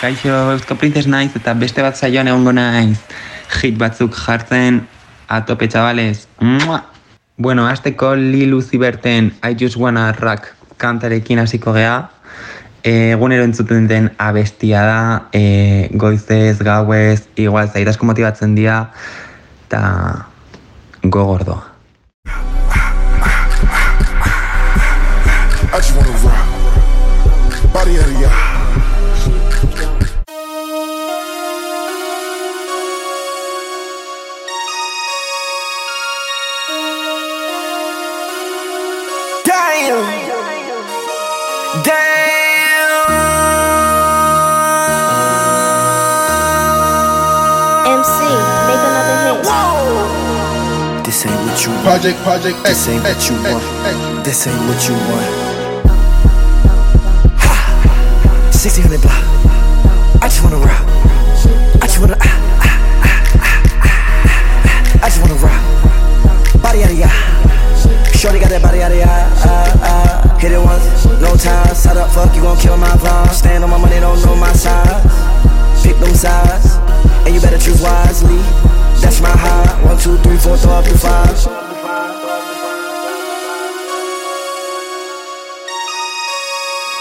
Kaixo, Eusko Princes naiz eta beste bat saioan egongo naiz. Hit batzuk jartzen, a tope chavales. Mua! Bueno, azteko Lil Uzi Berten I Just Wanna Rock kantarekin hasiko gea. Egunero entzuten den abestia da, e, goizez, gauez, igual zairasko motibatzen dira, eta gogordoa. I just wanna rock. Body of This ain't what you want. Project, Project This ain't what you want. This ain't what you want. Ha! 1600 block. I just wanna rock. I just wanna. Ah, ah, ah, ah, ah. I just wanna rock. Body out of ya. Shorty got that body out of ya. Ah, ah. Hit it once, no time. Side up, fuck, you gon' kill my vibe. Stand on my money, don't know my size. Pick them sides, and you better choose wisely. That's my high. One, two, three, four, throw up to five.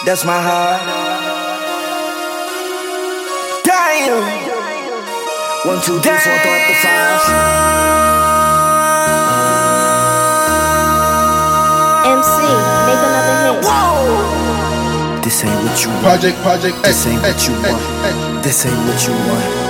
That's my heart. Damn. One, two, three, four, throw up the five. MC, make another hit. Whoa. This ain't what you want. Project, Project X. This ain't what X, you X, want. X. This ain't what you want.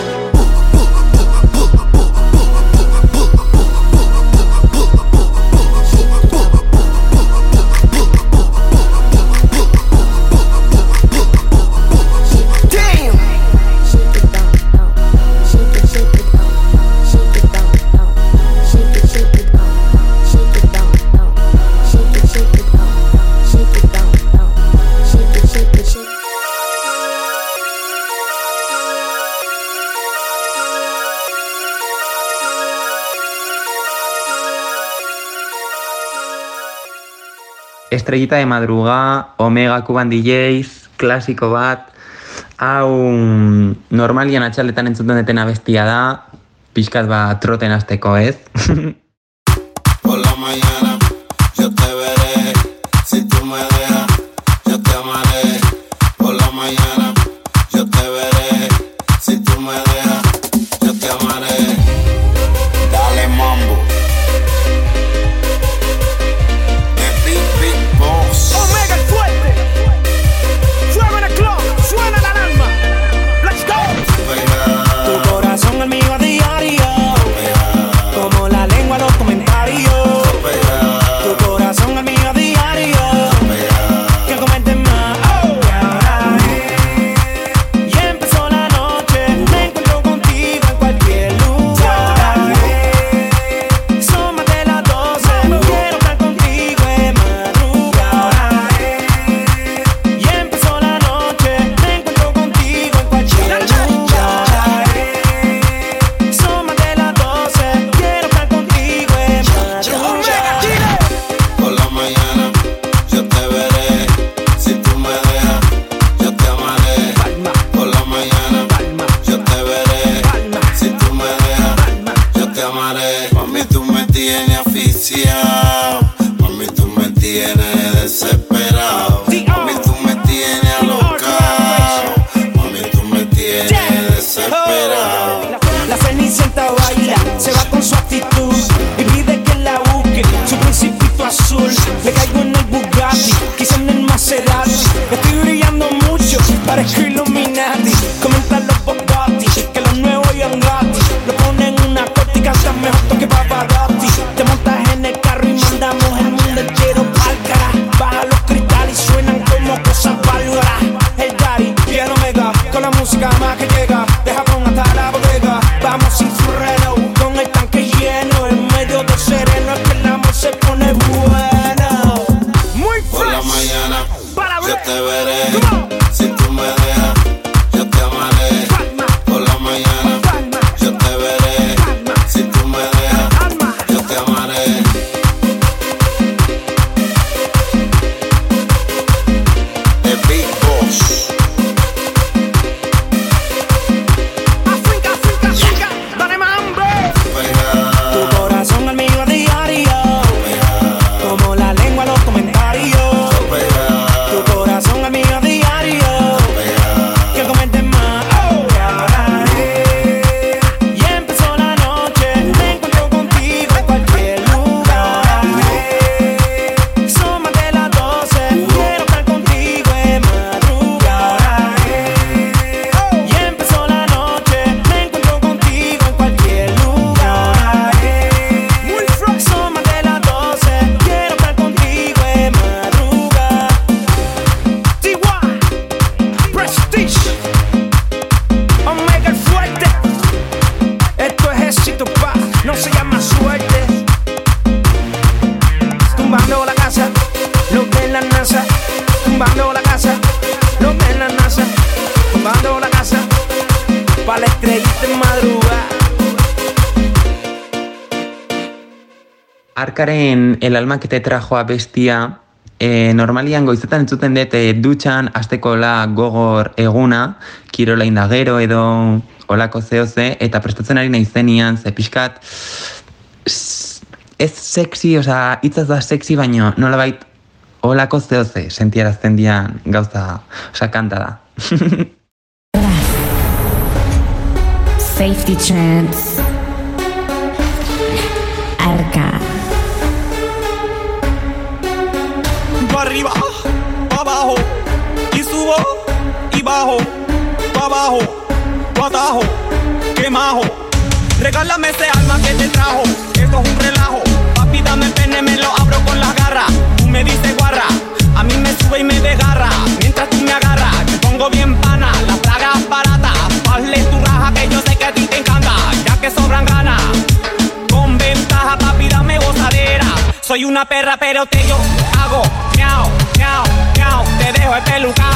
Estrellita de madruga, Omega Cuban DJs, klasiko bat, hau normalian atxaletan entzuten deten abestia da, pixkat bat troten azteko ez. Por la Arkaren El alma que te trajo a bestia, e, normalian goizetan entzuten dut e, dutxan astekola gogor eguna, kirola indagero edo olako zehoze, eta prestatzen ari naizenian, ze pixkat, ez sexy, osea, hitzaz da sexy, baino nolabait olako zehoze sentiarazten dian gauza, osea, kanta da. Safety Chance. Arca. Bajo, pa' abajo, pa' atajo, que majo. Regálame ese alma que te trajo, esto es un relajo. Papi, dame el pene, me lo abro con las garras. Tú me dices guarra, a mí me sube y me desgarra. Mientras tú me agarras, te pongo bien pana, la praga barata. Hazle tu raja que yo sé que a ti te encanta, ya que sobran ganas. Con ventaja, papi, dame gozadera. Soy una perra, pero te yo hago miau, miau, miau. Te dejo espelucao, pao,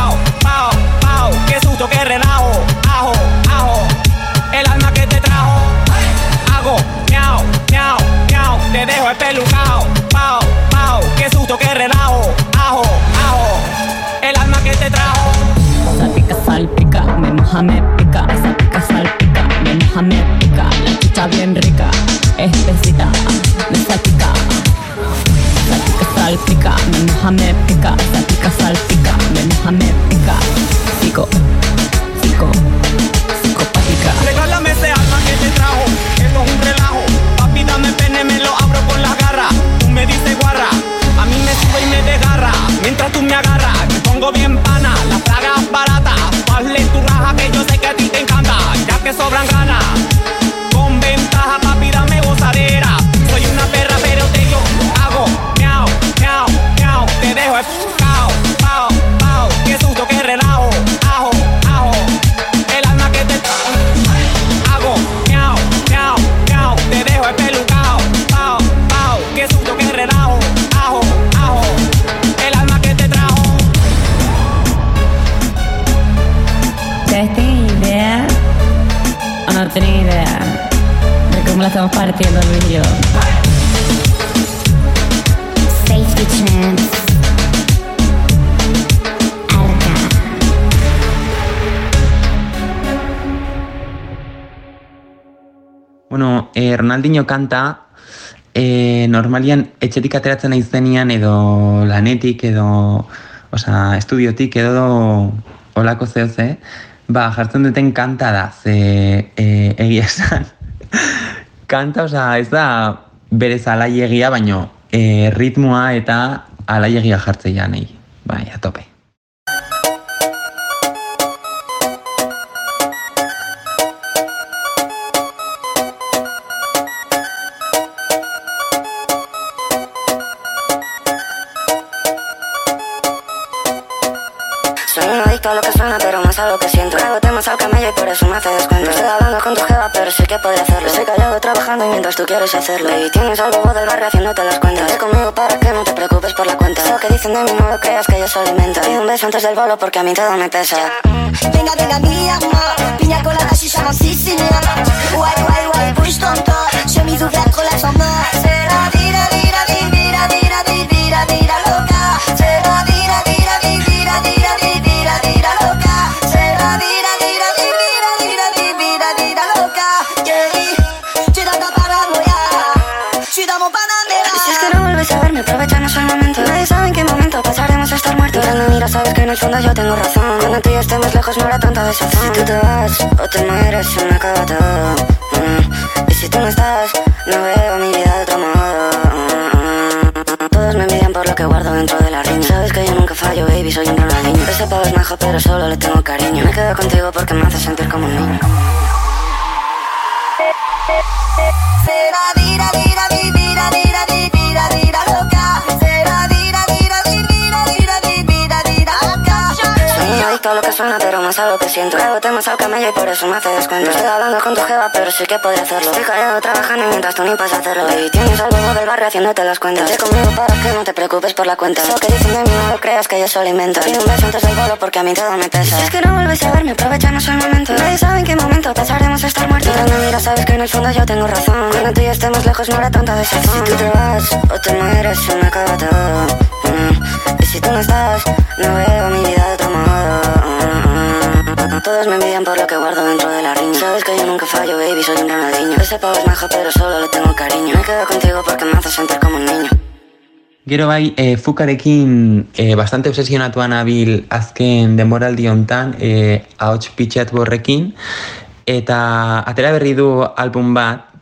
Luis y yo? Safety Chance. Arca. Bueno, eh, Ronaldinho kanta, eh, normalian etxetik ateratzen naizenean edo lanetik edo, osea, estudiotik edo olako zehoze, ba, jartzen duten kanta da, ze eh, egia esan. Kanta, osea, ez da berez alaiegia, baino eh, ritmoa eta alaiegia jartzea nahi. Bai, a tope. Soy un adicto a lo que suena, pero más a lo que siento. Hago temas al camello y por eso me hace descuento. Estoy hablando con tu jeva, pero sí que podría hacerlo. Estoy trabajando y mientras tú quieres hacerlo. Baby, tienes al bobo del barrio haciéndote las cuentas. Vente conmigo para que no te preocupes por la cuenta. Lo que dicen de mí no lo creas que yo soy alimenta. Pide un beso antes del bolo porque a mí todo me pesa. Venga, venga, mia, moi Pina colada, chicha en Sicilien Ouais, ouais, ouais, bouge ton corps Chemise ouverte, relax en main C'est la vida, vida, vida, vida, vida, vida, vida loca si es que Panamera no vuelves a verme, aprovechanos el momento. Nadie sabe en qué momento pasaremos a estar muertos. Ahora me miras, sabes que en el fondo yo tengo razón. Cuando tú y yo estemos lejos no habrá tanta desazón. Si tú te vas o te mueres, se me acaba todo. Mm. Y si tú no estás, no veo mi vida de otro modo. Todos me envidian por lo que guardo dentro de la riña. Sabes que yo nunca fallo, baby, soy un Ronaldinho. Ese pavo es majo, pero solo le tengo cariño. Me quedo contigo porque me hace sentir como un niño loca. Será dira, dira, dira, dira, dira. Soy adicto a lo que suena, pero más a lo que siento. Traigo temas al camello y por eso me hace descuento. Estoy hablando con tu jeva, pero sí que podría hacerlo. Estoy callado trabajando mientras tú ni a hacerlo. Baby, tienes algo del barrio haciéndote las cuentas. Vete conmigo para que no te preocupes por la cuenta. Lo que dicen de mí no lo creas que yo solo invento. Pide un beso antes del bolo porque a mí todo me pesa. Si es que no vuelves a verme, aprovechamos el momento. Nadie sabe en qué momento pasaremos a estar muertos. Mientras me miras, sabes que en el fondo yo tengo razón. Cuando tú y yo estemos lejos no habrá tanta desazón. Si tú te vas o te mueres, se me acaba todo. Mm. Y si tú no estás, no veo mi vida de otro modo. Todos me envidian por lo que guardo dentro de la riña. Sabes que yo nunca fallo, baby, soy un granadiño. Ese pavo es majo, pero solo le tengo cariño. Me quedo contigo porque me hace sentir como un niño. Gero bai, e, fukarekin e, bastante obsesionatuan nabil azken denboraldi hontan, e, ahots pitxat borrekin, eta atera berri du album bat,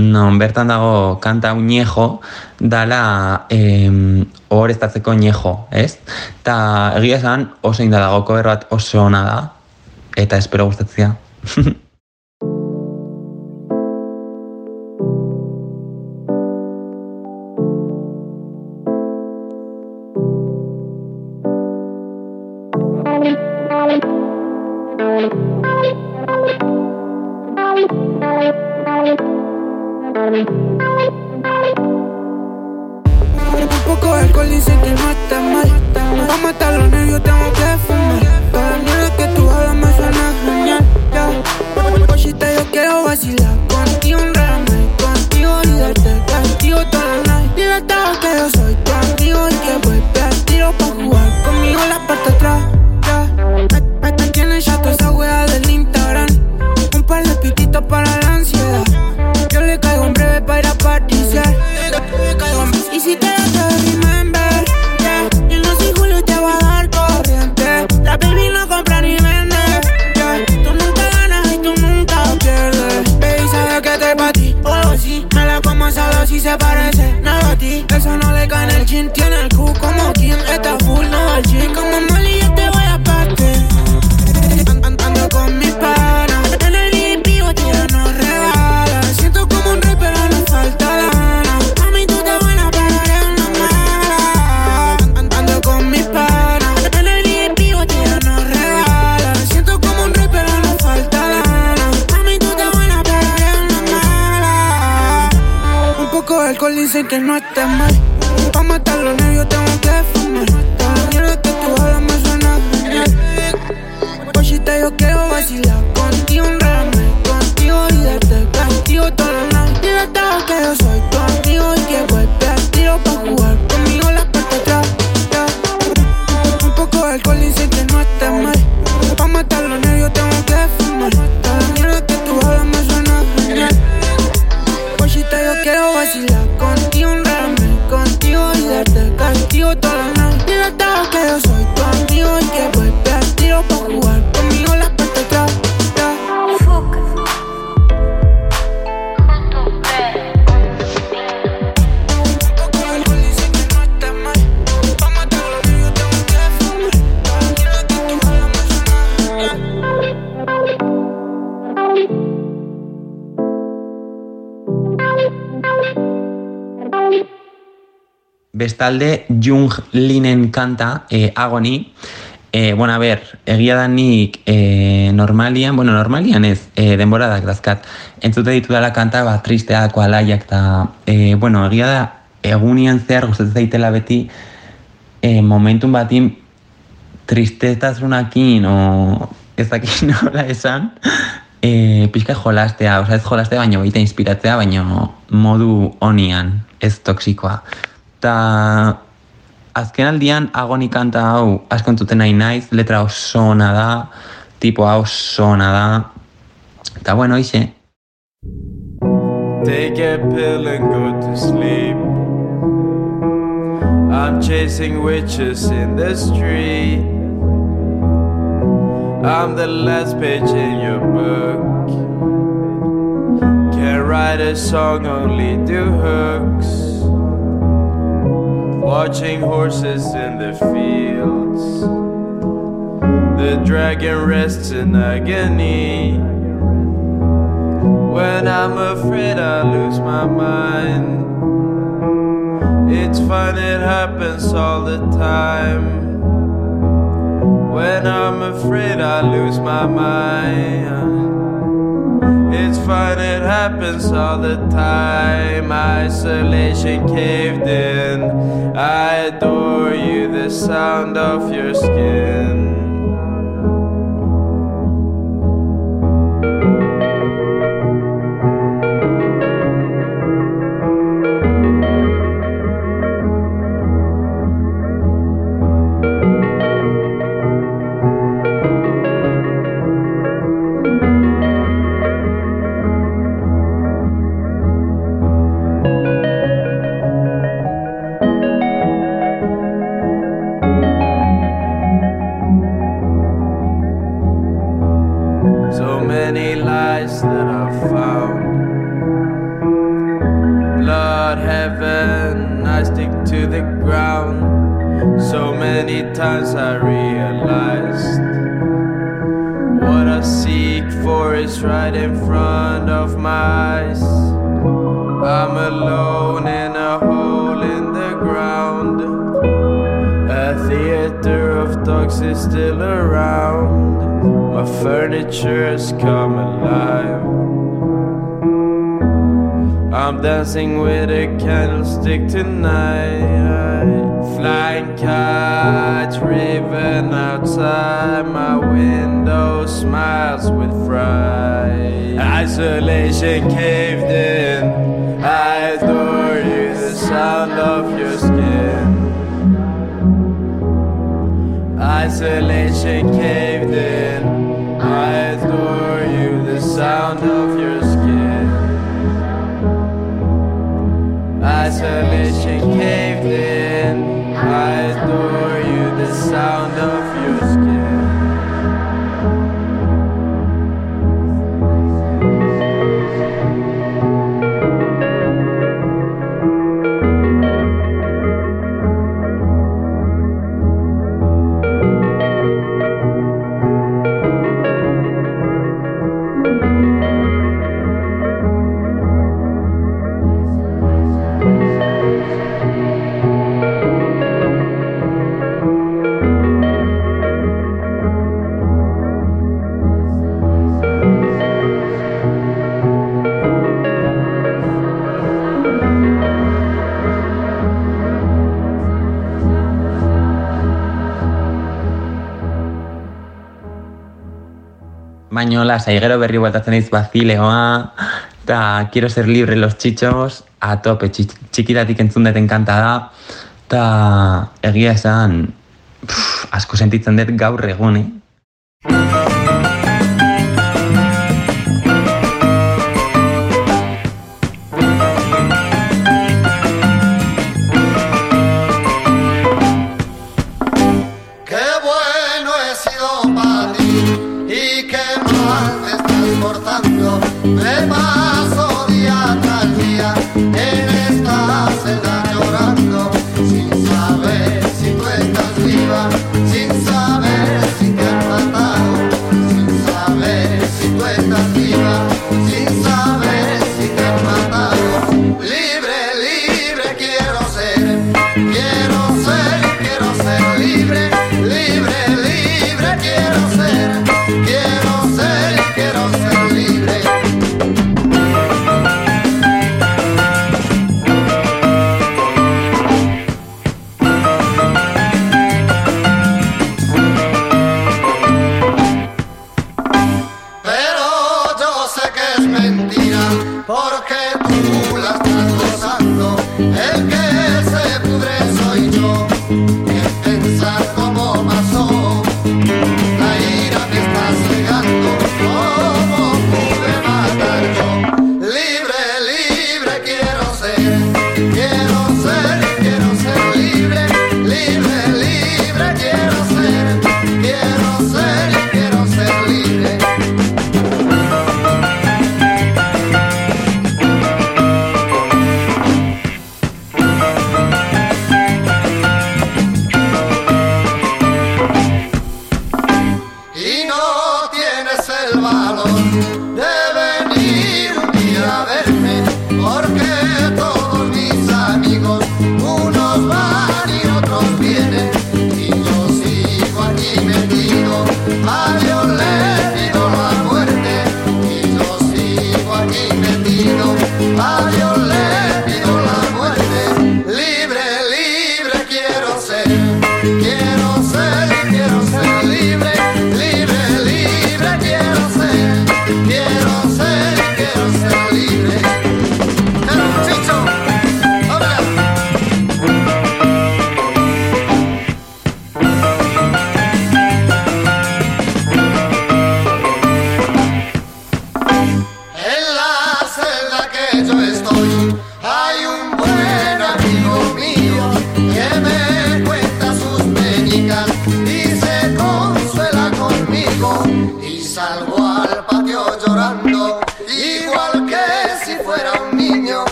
non bertan dago kanta uniejo, dala em, ohoreztatzeko niejo, ez? Ta egia esan oso inda dago cover bat oso ona da, eta espero gustatzea. Bestalde, Jung Linen kanta, e, Agony, e, bueno, a ber, egia da nik e, normalian, bueno, normalian ez, e, denboradak dazkat, entzute ditu dela kanta, ba, tristeak, alaiak, eta, e, bueno, egia da, egunian zehar gustatzen zaitela beti, e, momentun batin tristetazunakin, o ez dakit nola esan, e, pixka jolastea, oza, ez jolastea, baino baita inspiratzea, baino modu onian, ez toksikoa. Ta azken aldian agoni kanta hau asko entzuten nahi naiz, letra oso ona da, tipo oso ona da, Ta bueno, ixe. Take a pill and go to sleep. I'm chasing witches in the street. I'm the last page in your book. Can write a song only do hooks. Watching horses in the fields. The dragon rests in agony. When I'm afraid I lose my mind. It's fun, it happens all the time. when I'm afraid I lose my mind. It's fine, it happens all the time. Isolation caved in. I adore you, the sound of your skin. Realized what I seek for is right in front of my eyes. I'm alone in a hole in the ground. A theater of dogs is still around. My furniture furniture's come alive. I'm dancing with a candlestick tonight. Flying kites driven outside my window, smiles with fright. Isolation caved in. I adore you, the sound of your skin. Isolation caved in. I adore you, the sound of your skin. Caved in. I adore you, the sound of your skin. Baina lasai gero berri bueltatzen naiz bazileoa, eta quiero ser libre los chichos, a tope, txi- txikitatik entzun deten kanta da, eta egia esan, pff, asko sentitzen dut gaur egun, eh? El que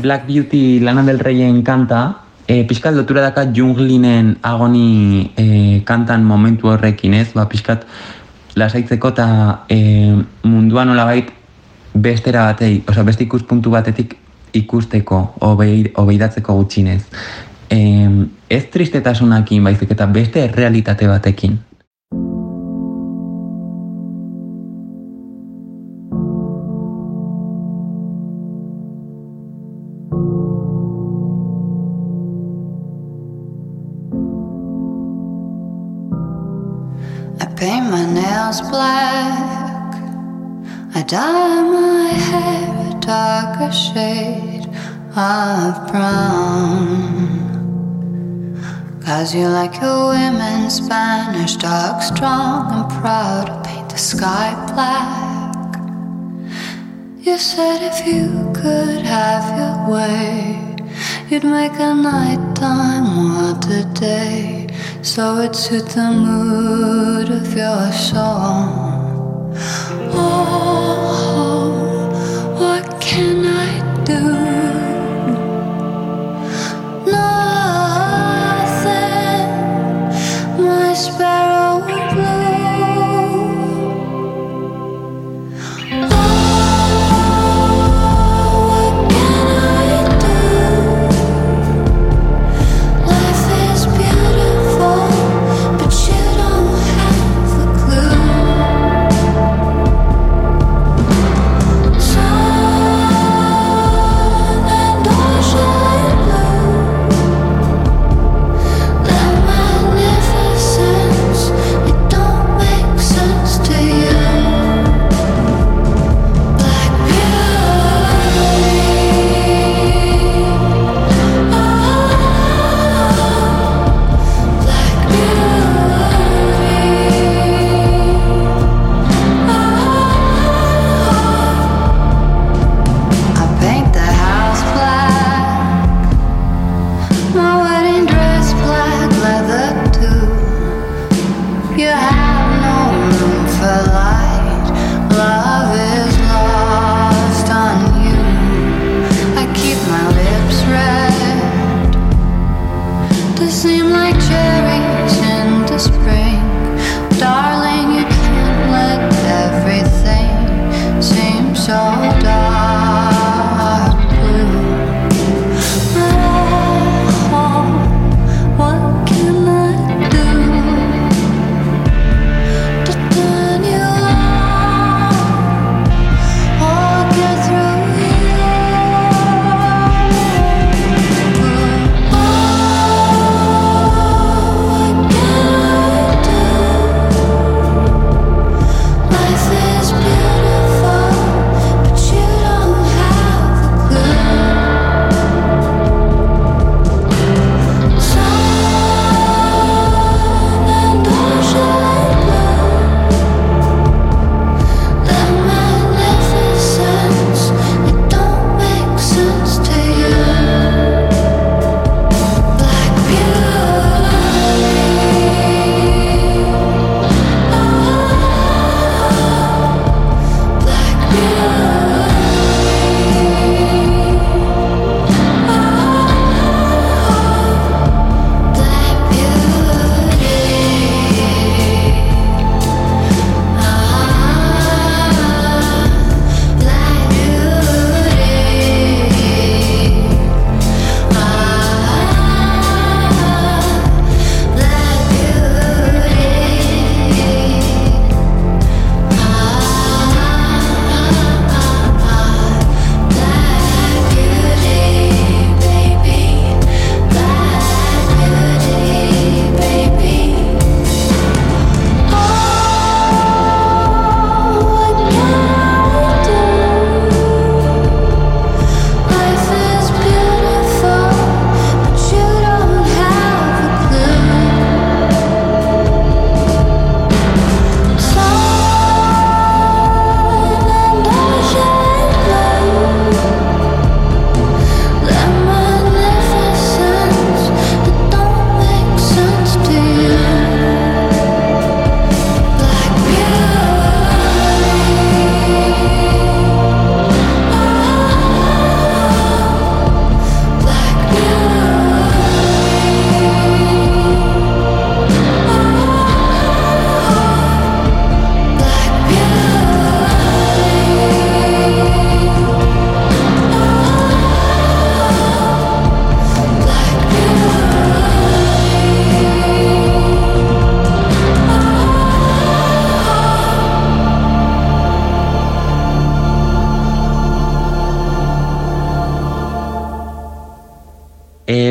Black Beauty Lana del Reyen kanta, e, pixkat lotura daka Junglinen agoni e, kantan momentu horrekin ez, ba, pixkat lasaitzeko eta e, mundua nolabait bestera batei, osea beste ikuspuntu batetik ikusteko, obei, obeidatzeko gutxinez. E, ez tristetasunakin baizik eta beste realitate batekin. Black. I dye my hair a darker shade of brown. Cause you like your women Spanish, dark, strong, and proud. I paint the sky black. You said if you could have your way, you'd make a nighttime a day. So it suits the mood of your soul. Oh, what can I do?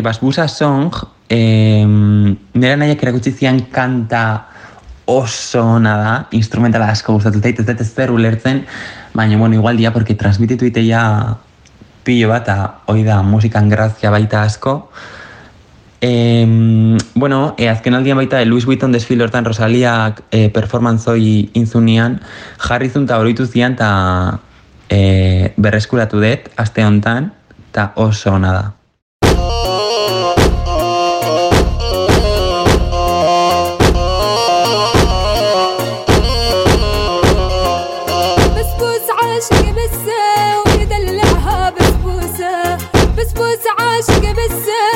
Basbusa Song, e, nire nahiak erakutsi zian kanta oso ona da, instrumentala asko gustatzen zait, ez dut zer ulertzen, baina, bueno, igual dia, porque transmititu iteia pilo bat, eta hoi da musikan grazia baita asko. E, bueno, e, azken aldian baita, e, Louis Vuitton desfile hortan Rosaliak e, performance hoi inzunian, jarri zun eta horitu zian, eta e, berreskuratu dut, aste hontan, eta oso ona da. بسبوسة ويدلعها بسبوسة بسبوسة عاشق بسه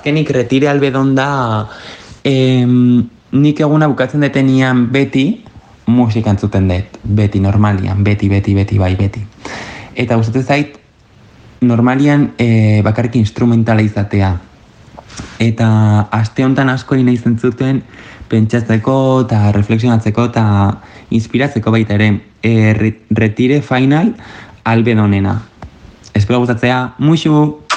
azkenik retire albedon da, em, nik eguna bukatzen detenian beti, musika entzuten dut, beti, normalian, beti, beti, beti, bai, beti. Eta gustatzen zait, normalian e, bakarrik instrumentala izatea. Eta aste honetan asko nahi zentzuten pentsatzeko eta reflexionatzeko eta inspiratzeko baita ere. E, re- retire final albedonena. Espero gustatzea, muixu!